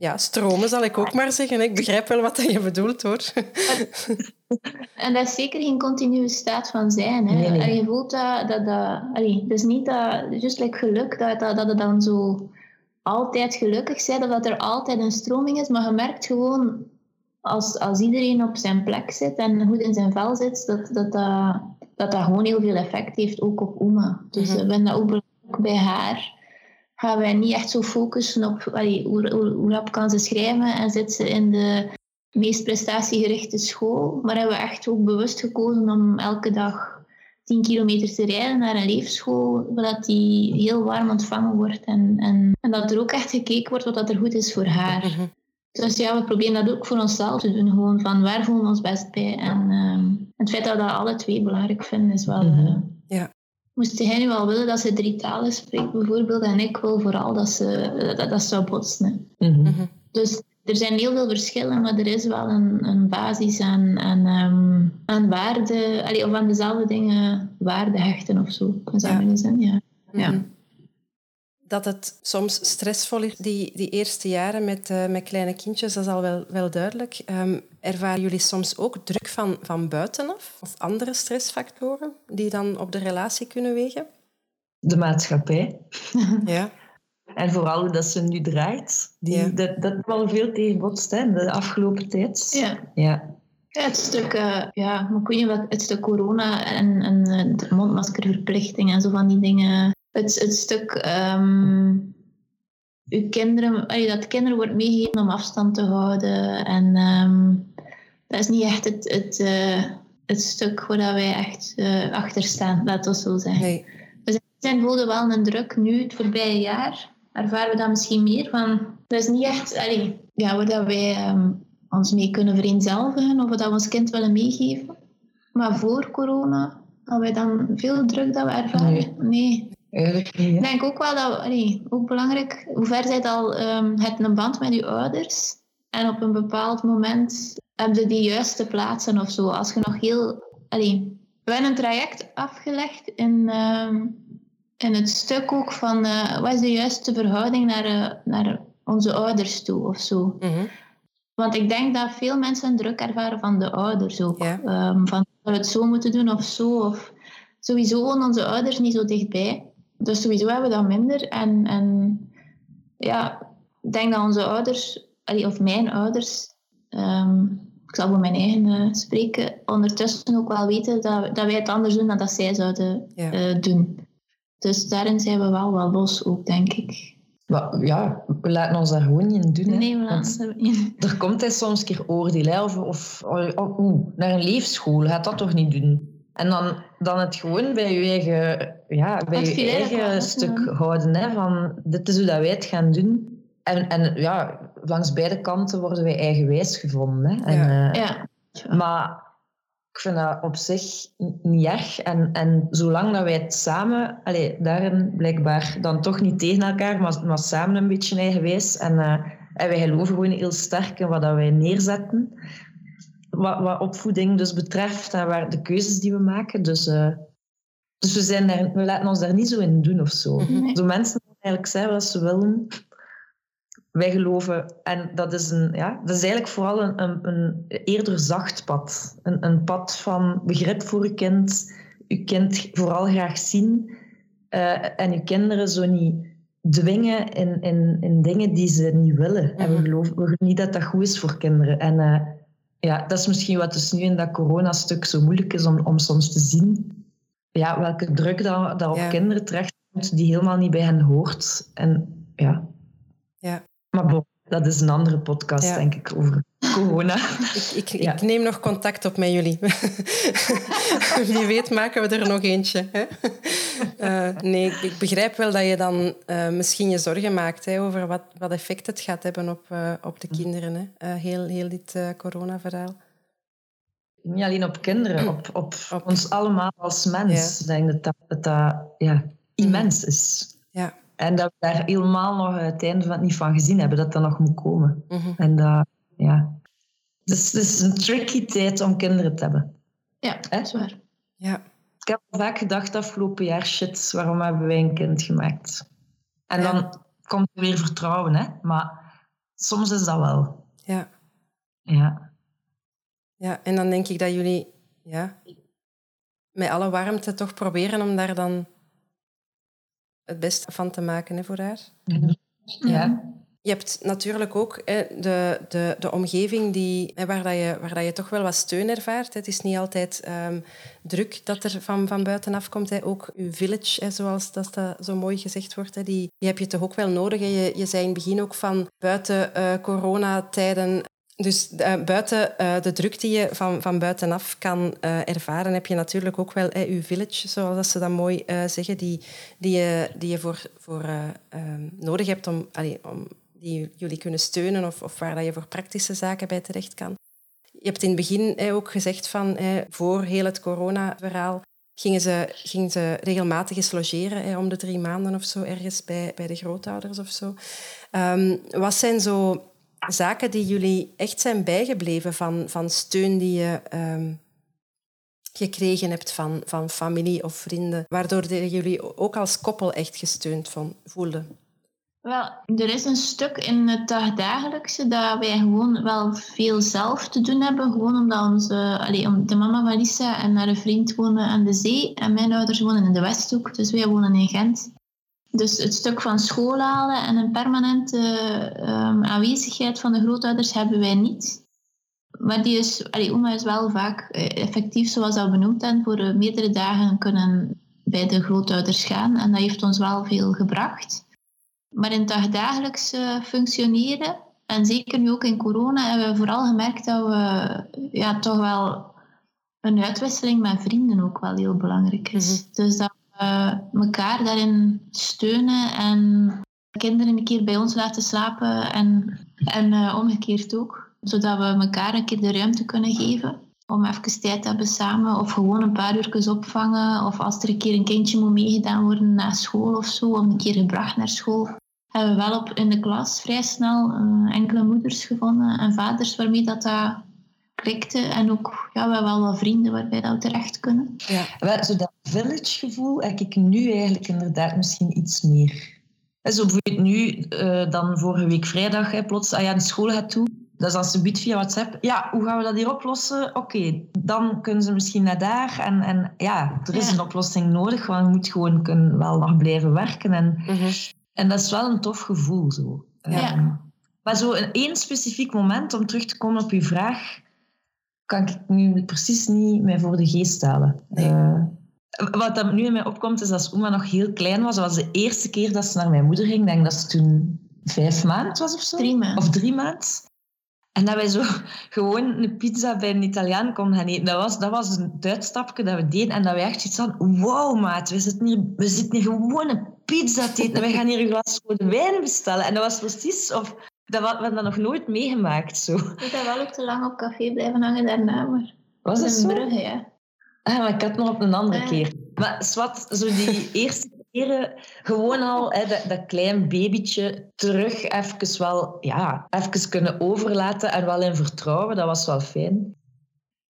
ja, stromen, zal ik ook maar zeggen. Ik begrijp wel wat je bedoelt, hoor. En dat is zeker geen continue staat van zijn. Hè. Nee, nee. En je voelt dat... dat, dat allee, het is niet dat... Just like geluk, dat, dat, dat het dan zo altijd gelukkig of dat er altijd een stroming is. Maar je merkt gewoon, als, als iedereen op zijn plek zit en goed in zijn vel zit, dat dat, dat, dat, dat gewoon heel veel effect heeft, ook op Oma. Dus mm -hmm. ik ben dat ook belangrijk bij haar gaan wij niet echt zo focussen op allee, hoe, hoe, hoe rap kan ze schrijven en zit ze in de meest prestatiegerichte school. Maar hebben we echt ook bewust gekozen om elke dag 10 kilometer te rijden naar een leefschool, zodat die heel warm ontvangen wordt en, en, en dat er ook echt gekeken wordt wat er goed is voor haar. Mhm. Dus ja, we proberen dat ook voor onszelf te doen. Gewoon van waar voelen we ons best bij. En uh, het feit dat we dat alle twee belangrijk vinden, is wel... Uh, ja. Moest hij nu wel willen dat ze drie talen spreekt, bijvoorbeeld, en ik wil vooral dat ze dat, dat zou botsen. Mhm. Dus er zijn heel veel verschillen, maar er is wel een, een basis aan, aan, um, aan waarde, allee, of aan dezelfde dingen waarde hechten of zo. In ja. zin, ja. ja. Mhm. Dat het soms stressvol is, die, die eerste jaren met, uh, met kleine kindjes, dat is al wel, wel duidelijk. Um, ervaren jullie soms ook druk van, van buitenaf of andere stressfactoren die dan op de relatie kunnen wegen? De maatschappij. ja. En vooral dat ze nu draait. Die, dat, dat wel veel tegenbotst hè, de afgelopen tijd. Ja. ja. Ja, het stuk, uh, ja, maar kun je wat, het stuk corona en, en eh, de mondmaskerverplichting en zo van die dingen. Het, het stuk um, uw kinderen, dat kinderen wordt meegegeven om afstand te houden. En um, dat is niet echt het, het, uh, het stuk waar wij echt uh, achter staan, laten we zo zeggen. Nee. Dus zijn voelden wel een druk nu, het voorbije jaar ervaren we dat misschien meer van. Dat is niet echt allee, ja, waar dat wij um, ons mee kunnen vereenzelvigen of dat we ons kind willen meegeven. Maar voor corona hadden wij dan veel druk dat we ervaren. Nee. nee. Eigenlijk niet. Ik denk ook wel dat, allee, ook belangrijk, hoe ver zijt al um, het een band met je ouders. En op een bepaald moment hebben ze die juiste plaatsen of zo. Als je nog heel. Allee, we hebben een traject afgelegd in, um, in het stuk ook van uh, wat is de juiste verhouding naar, uh, naar onze ouders toe of zo. Mm-hmm. Want ik denk dat veel mensen druk ervaren van de ouders ook. Um, van dat we het zo moeten doen of zo. Of sowieso wonen onze ouders niet zo dichtbij. Dus sowieso hebben we dat minder. En, en ja, ik denk dat onze ouders, of mijn ouders, um, ik zal voor mijn eigen uh, spreken, ondertussen ook wel weten dat, dat wij het anders doen dan dat zij zouden ja. doen. Dus daarin zijn we wel wel los ook, denk ik. Maar ja, we laten ons daar gewoon niet in doen. Hè? Nee, we laten niet Er komt hij soms een keer oordeel, hè? of, of oh, oh, naar een leefschool, gaat dat toch niet doen? En dan, dan het gewoon bij je eigen, ja, bij je eigen stuk houden. Hè? Van, dit is hoe dat wij het gaan doen. En, en ja, langs beide kanten worden wij eigenwijs gevonden. Hè? En, ja. Uh, ja. Maar ik vind dat op zich niet erg. En, en zolang dat wij het samen, allee, daarin blijkbaar dan toch niet tegen elkaar, maar, maar samen een beetje eigenwijs. En, uh, en wij geloven gewoon heel sterk in wat dat wij neerzetten. Wat, wat opvoeding dus betreft en waar de keuzes die we maken. Dus, uh, dus we, zijn daar, we laten ons daar niet zo in doen of zo. Nee. Zo mensen eigenlijk zeggen wat ze willen wij geloven, en dat is, een, ja, dat is eigenlijk vooral een, een, een eerder zacht pad. Een, een pad van begrip voor je kind, je kind vooral graag zien uh, en je kinderen zo niet dwingen in, in, in dingen die ze niet willen. Mm -hmm. En we geloven, we geloven niet dat dat goed is voor kinderen. En uh, ja, dat is misschien wat dus nu in dat corona-stuk zo moeilijk is om, om soms te zien. Ja, welke druk dat, dat op Ja. kinderen terechtkomt die helemaal niet bij hen hoort. En ja, Ja. Maar bon, dat is een andere podcast, Ja. denk ik, over corona. Ik, ik, Ja. ik neem nog contact op met jullie. Wie weet maken we er nog eentje. Hè? Eh, nee, ik, ik begrijp wel dat je dan eh, misschien je zorgen maakt hè, over wat, wat effect het gaat hebben op, eh, op de kinderen. Hè? Heel, heel dit corona-verhaal. Niet alleen op kinderen, op, op, Op- ons allemaal als mens. Ik denk dat dat, dat, dat ja, immens is. Ja. En dat we daar helemaal nog het einde van, niet van gezien hebben, dat dat nog moet komen. Mhm. En dat, ja. Dus het is een tricky tijd om kinderen te hebben. Ja, dat is waar. Ja. Ik heb vaak gedacht afgelopen jaar, shit, waarom hebben wij een kind gemaakt? En Ja. dan komt er weer vertrouwen, hè. Maar soms is dat wel. Ja. Ja. ja, en dan denk ik dat jullie ja, met alle warmte toch proberen om daar dan het beste van te maken hè, voor haar. Ja. Je hebt natuurlijk ook hè, de, de, de omgeving die, hè, waar, dat je, waar dat je toch wel wat steun ervaart. Het is niet altijd ehm, druk dat er van, van buitenaf komt. Hè. Ook uw village, hè, zoals dat, dat zo mooi gezegd wordt, hè, die, die heb je toch ook wel nodig. Hè. Je, je zei in het begin ook van buiten eh, coronatijden Dus uh, buiten uh, de druk die je van, van buitenaf kan uh, ervaren, heb je natuurlijk ook wel eh, je village, zoals ze dat mooi zeggen, die, die, je, die je voor, voor ehm, nodig hebt om, allee, om die jullie kunnen steunen of, of waar dat je voor praktische zaken bij terecht kan. Je hebt in het begin ook gezegd van voor heel het corona-verhaal gingen ze, gingen ze regelmatig eens logeren, om de drie maanden of zo ergens bij, bij de grootouders of zo. Um, wat zijn zo zaken die jullie echt zijn bijgebleven van, van steun die je um, gekregen hebt van, van familie of vrienden, waardoor jullie ook als koppel echt gesteund van, voelden? Wel, er is een stuk in het dagdagelijkse dat wij gewoon wel veel zelf te doen hebben. Gewoon omdat onze, allee, de mama van Lisa en haar vriend wonen aan de zee. En mijn ouders wonen in de Westhoek, dus wij wonen in Gent. Dus het stuk van school halen en een permanente um, aanwezigheid van de grootouders hebben wij niet. Maar die is, allee, oma is wel vaak eh, effectief, zoals dat benoemd en voor uh, meerdere dagen kunnen bij de grootouders gaan. En dat heeft ons wel veel gebracht. Maar in het dagelijks functioneren, en zeker nu ook in corona, hebben we vooral gemerkt dat we ja, toch wel een uitwisseling met vrienden ook wel heel belangrijk is. Mhm. Dus dat uh, elkaar daarin steunen en kinderen een keer bij ons laten slapen en, en uh, omgekeerd ook. Zodat we elkaar een keer de ruimte kunnen geven om even tijd te hebben samen of gewoon een paar uurtjes opvangen of als er een keer een kindje moet meegedaan worden na school of zo, om een keer gebracht naar school. Hebben we wel op in de klas vrij snel uh, enkele moeders gevonden en vaders waarmee dat, dat klikte. En ook, ja, we hebben wel wat vrienden waarbij dat we terecht kunnen. Ja, zo dat village-gevoel heb ik nu eigenlijk inderdaad misschien iets meer. Zo bijvoorbeeld nu, uh, dan vorige week vrijdag, hè, plots, ah ja, de school gaat toe. Dat is als ze biedt via WhatsApp. Ja, hoe gaan we dat hier oplossen? Oké, dan kunnen ze misschien naar daar. En, en ja, er is een oplossing nodig, want je moet gewoon kunnen wel nog blijven werken. En, mhm. en dat is wel een tof gevoel. Zo. Ja. Um, maar zo een één specifiek moment, om terug te komen op uw vraag kan ik nu precies niet meer voor de geest halen. Uh, wat dat nu in mij opkomt, is als Oma nog heel klein was. Dat was de eerste keer dat ze naar mijn moeder ging. Ik denk dat ze toen vijf maanden was of zo. Drie maanden. Of drie maanden. En dat wij zo gewoon een pizza bij een Italiaan konden gaan eten. Dat was, dat was een uitstapje dat we deden. En dat wij echt iets van, wow maat, we zitten hier, we zitten hier gewoon een pizza te eten. En wij gaan hier een glas rode wijn bestellen. En dat was precies of dat we hebben dat nog nooit meegemaakt. Zo. Ik heb wel ook te lang op café blijven hangen daarna, maar... Was het zo? Brugge, ja. Ah, maar ik had nog op een andere keer. Maar zwart, zo die eerste keren gewoon al hè, dat, dat klein babytje terug even wel, ja, even kunnen overlaten en wel in vertrouwen, dat was wel fijn.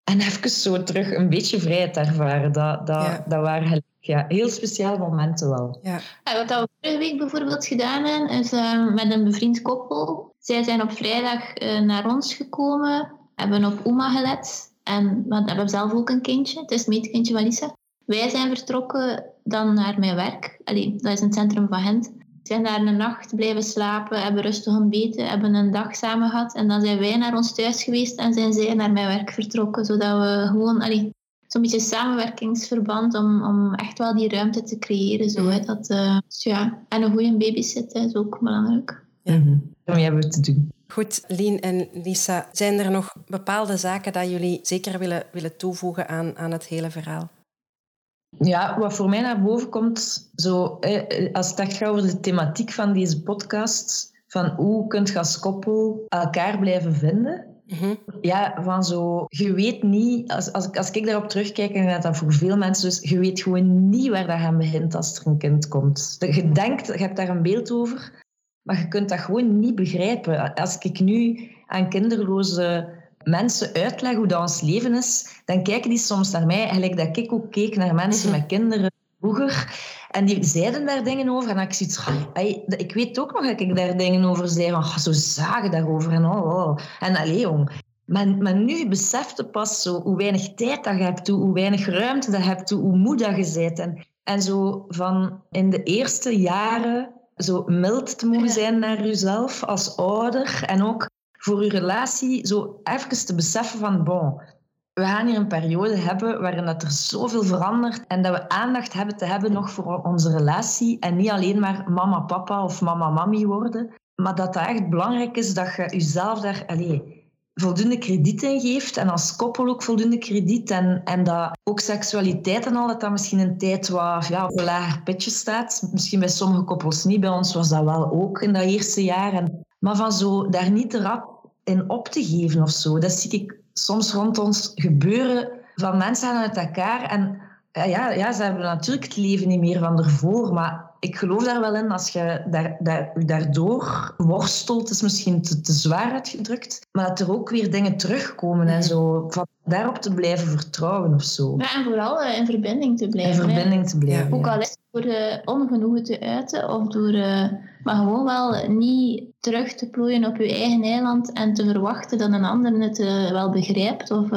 En even zo terug een beetje vrijheid ervaren, dat, dat, dat waren ja, heel speciale momenten wel. Ja. wat we vorige week bijvoorbeeld gedaan hebben, is uh, met een bevriend koppel. Zij zijn op vrijdag uh, naar ons gekomen, hebben op oma gelet. En we hebben zelf ook een kindje, het is het meetkindje van Lisa. Wij zijn vertrokken dan naar mijn werk. Allee, dat is een centrum van Gent. Zijn daar een nacht blijven slapen, hebben rustig ontbeten, hebben een dag samen gehad. En dan zijn wij naar ons thuis geweest en zijn zij naar mijn werk vertrokken. Zodat we gewoon zo'n beetje samenwerkingsverband om, om echt wel die ruimte te creëren. Zo, hè, dat, uh, ja. En een goede babysitter is ook belangrijk. -hmm. Om hebben te doen. Goed, Lien en Lisa, zijn er nog bepaalde zaken dat jullie zeker willen, willen toevoegen aan, aan het hele verhaal? Ja, wat voor mij naar boven komt, zo, als het echt gaat over de thematiek van deze podcast, van hoe kunt je als koppel elkaar blijven vinden, Mhm. Ja, van zo, je weet niet, als, als, als ik daarop terugkijk, en dat dat voor veel mensen dus, je weet gewoon niet waar dat aan begint als er een kind komt. Je denkt, je hebt daar een beeld over, maar je kunt dat gewoon niet begrijpen. Als ik nu aan kinderloze mensen uitleg hoe dat ons leven is, dan kijken die soms naar mij, gelijk dat ik ook keek naar mensen mhm. met kinderen vroeger. En die zeiden daar dingen over. En ik zoiets ik weet ook nog dat ik daar dingen over zei. Van, zo zagen daarover. En, oh, oh. en allee, jong. Maar, maar nu besefte pas zo hoe weinig tijd dat je hebt, hoe weinig ruimte dat je hebt, hoe moe dat je bent. En, en zo van in de eerste jaren zo mild te mogen zijn naar jezelf als ouder. En ook voor je relatie zo even te beseffen van, bon, we gaan hier een periode hebben waarin dat er zoveel verandert en dat we aandacht hebben te hebben nog voor onze relatie en niet alleen maar mama, papa of mama, mami worden, maar dat het echt belangrijk is dat je jezelf daar allez, voldoende krediet in geeft en als koppel ook voldoende krediet en, en dat ook seksualiteit en al, dat dat misschien een tijd wat ja, op een lager pitje staat. Misschien bij sommige koppels niet, bij ons was dat wel ook in dat eerste jaar. En, maar van zo daar niet te rap in op te geven of zo, dat zie ik soms rond ons gebeuren van mensen uit elkaar en ja, ja, ze hebben natuurlijk het leven niet meer van ervoor, maar ik geloof daar wel in, als je daar, daar, daardoor worstelt, is misschien te, te, zwaar uitgedrukt, maar dat er ook weer dingen terugkomen en zo, van daarop te blijven vertrouwen of zo. Ja, en vooral uh, in verbinding te blijven. In verbinding te blijven. Ook al is het door uh, ongenoegen te uiten of door, uh, maar gewoon wel niet terug te plooien op je eigen eiland en te verwachten dat een ander het wel begrijpt of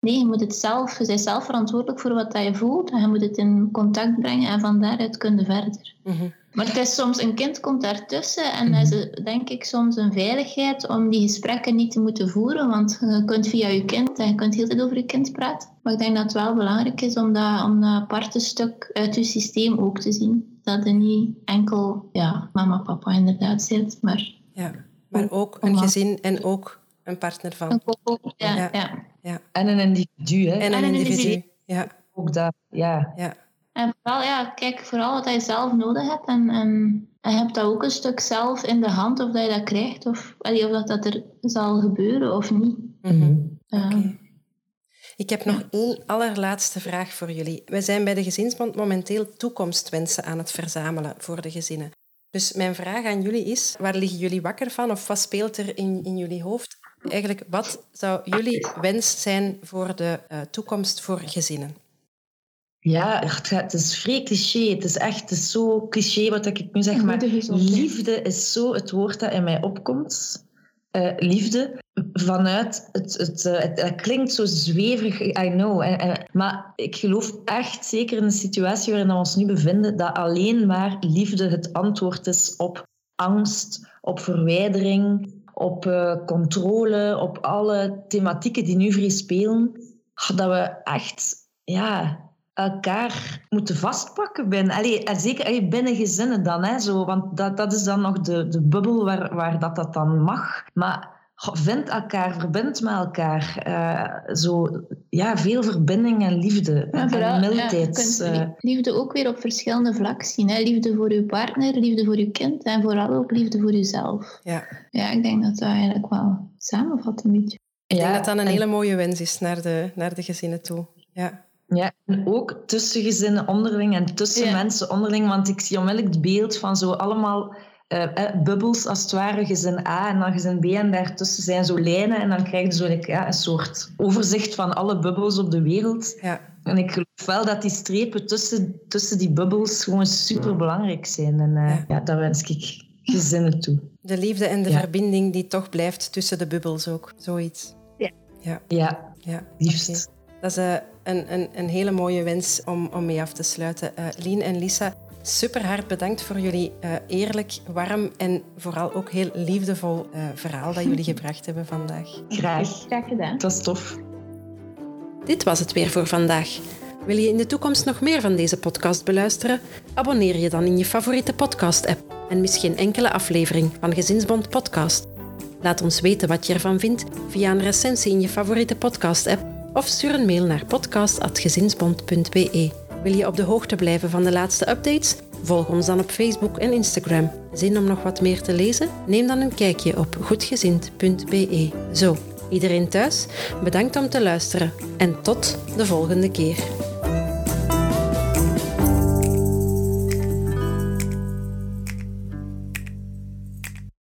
Nee, je moet het zelf, je bent zelf verantwoordelijk voor wat je voelt en je moet het in contact brengen en van daaruit kun je verder. Mm Maar het is soms, een kind komt daartussen en dat is denk ik soms een veiligheid om die gesprekken niet te moeten voeren, want je kunt via je kind en je kunt heel tijd over je kind praten. Maar ik denk dat het wel belangrijk is om dat, om dat aparte stuk uit je systeem ook te zien. Dat er niet enkel ja, mama, papa inderdaad zit, maar... Ja, maar ook een gezin en ook een partner van. Een koppel, ja. ja. ja. En een individu, hè? En een individu, ja. Ook dat, ja. ja. En vooral, ja, kijk vooral wat je zelf nodig hebt. En, en, en je hebt dat ook een stuk zelf in de hand, of dat je dat krijgt, of, of dat, dat er zal gebeuren of niet. Mm Ik heb nog één allerlaatste vraag voor jullie. Wij zijn bij de Gezinsbond momenteel toekomstwensen aan het verzamelen voor de gezinnen. Dus mijn vraag aan jullie is, waar liggen jullie wakker van of wat speelt er in, in jullie hoofd eigenlijk, wat zou jullie wens zijn voor de uh, toekomst voor gezinnen? Ja, het is vrij cliché. Het is echt het is zo cliché wat ik nu zeg, maar liefde is zo het woord dat in mij opkomt. Uh, liefde vanuit het, het, uh, het, het, klinkt zo zweverig, I know. En, en, maar ik geloof echt, zeker in de situatie waarin we ons nu bevinden, dat alleen maar liefde het antwoord is op angst, op verwijdering, op uh, controle, op alle thematieken die nu vrij spelen, dat we echt ja, elkaar moeten vastpakken binnen. Allee, zeker binnen gezinnen dan, hè, zo, want dat, dat is dan nog de, de bubbel waar, waar dat, dat dan mag. Maar vind elkaar, verbind met elkaar. Uh, zo, ja, veel verbinding en liefde en, vooral, mildheid. Ja, eh. liefde ook weer op verschillende vlakken zien. Hè? Liefde voor uw partner, liefde voor uw kind en vooral ook liefde voor uzelf. Ja, ja ik denk dat dat eigenlijk wel samenvat een beetje. Ik denk dat dat een hele mooie wens is naar de, naar de gezinnen toe. Ja. Ja, en ook tussen gezinnen onderling en tussen mensen onderling. Want ik zie onmiddellijk het beeld van zo allemaal uh, bubbels, als het ware, gezin A en dan gezin B. En daartussen zijn zo lijnen. En dan krijg je zo ja, een soort overzicht van alle bubbels op de wereld. Ja. En ik geloof wel dat die strepen tussen, tussen die bubbels gewoon super belangrijk zijn. En uh, ja. ja, dat wens ik gezinnen toe. De liefde en de verbinding die toch blijft tussen de bubbels ook. Zoiets. Ja. Ja, ja. ja. liefst. Dat is een, een, een hele mooie wens om, om mee af te sluiten. Uh, Lien en Lisa, super hard bedankt voor jullie uh, eerlijk, warm en vooral ook heel liefdevol uh, verhaal dat jullie gebracht hebben vandaag. Graag. Graag gedaan. Dat is tof. Dit was het weer voor vandaag. Wil je in de toekomst nog meer van deze podcast beluisteren? Abonneer je dan in je favoriete podcast-app en mis geen enkele aflevering van Gezinsbond Podcast. Laat ons weten wat je ervan vindt via een recensie in je favoriete podcast-app of stuur een mail naar podcast.gezinsbond.be. Wil je op de hoogte blijven van de laatste updates? Volg ons dan op Facebook en Instagram. Zin om nog wat meer te lezen? Neem dan een kijkje op goedgezind.be. Zo, iedereen thuis, bedankt om te luisteren en tot de volgende keer.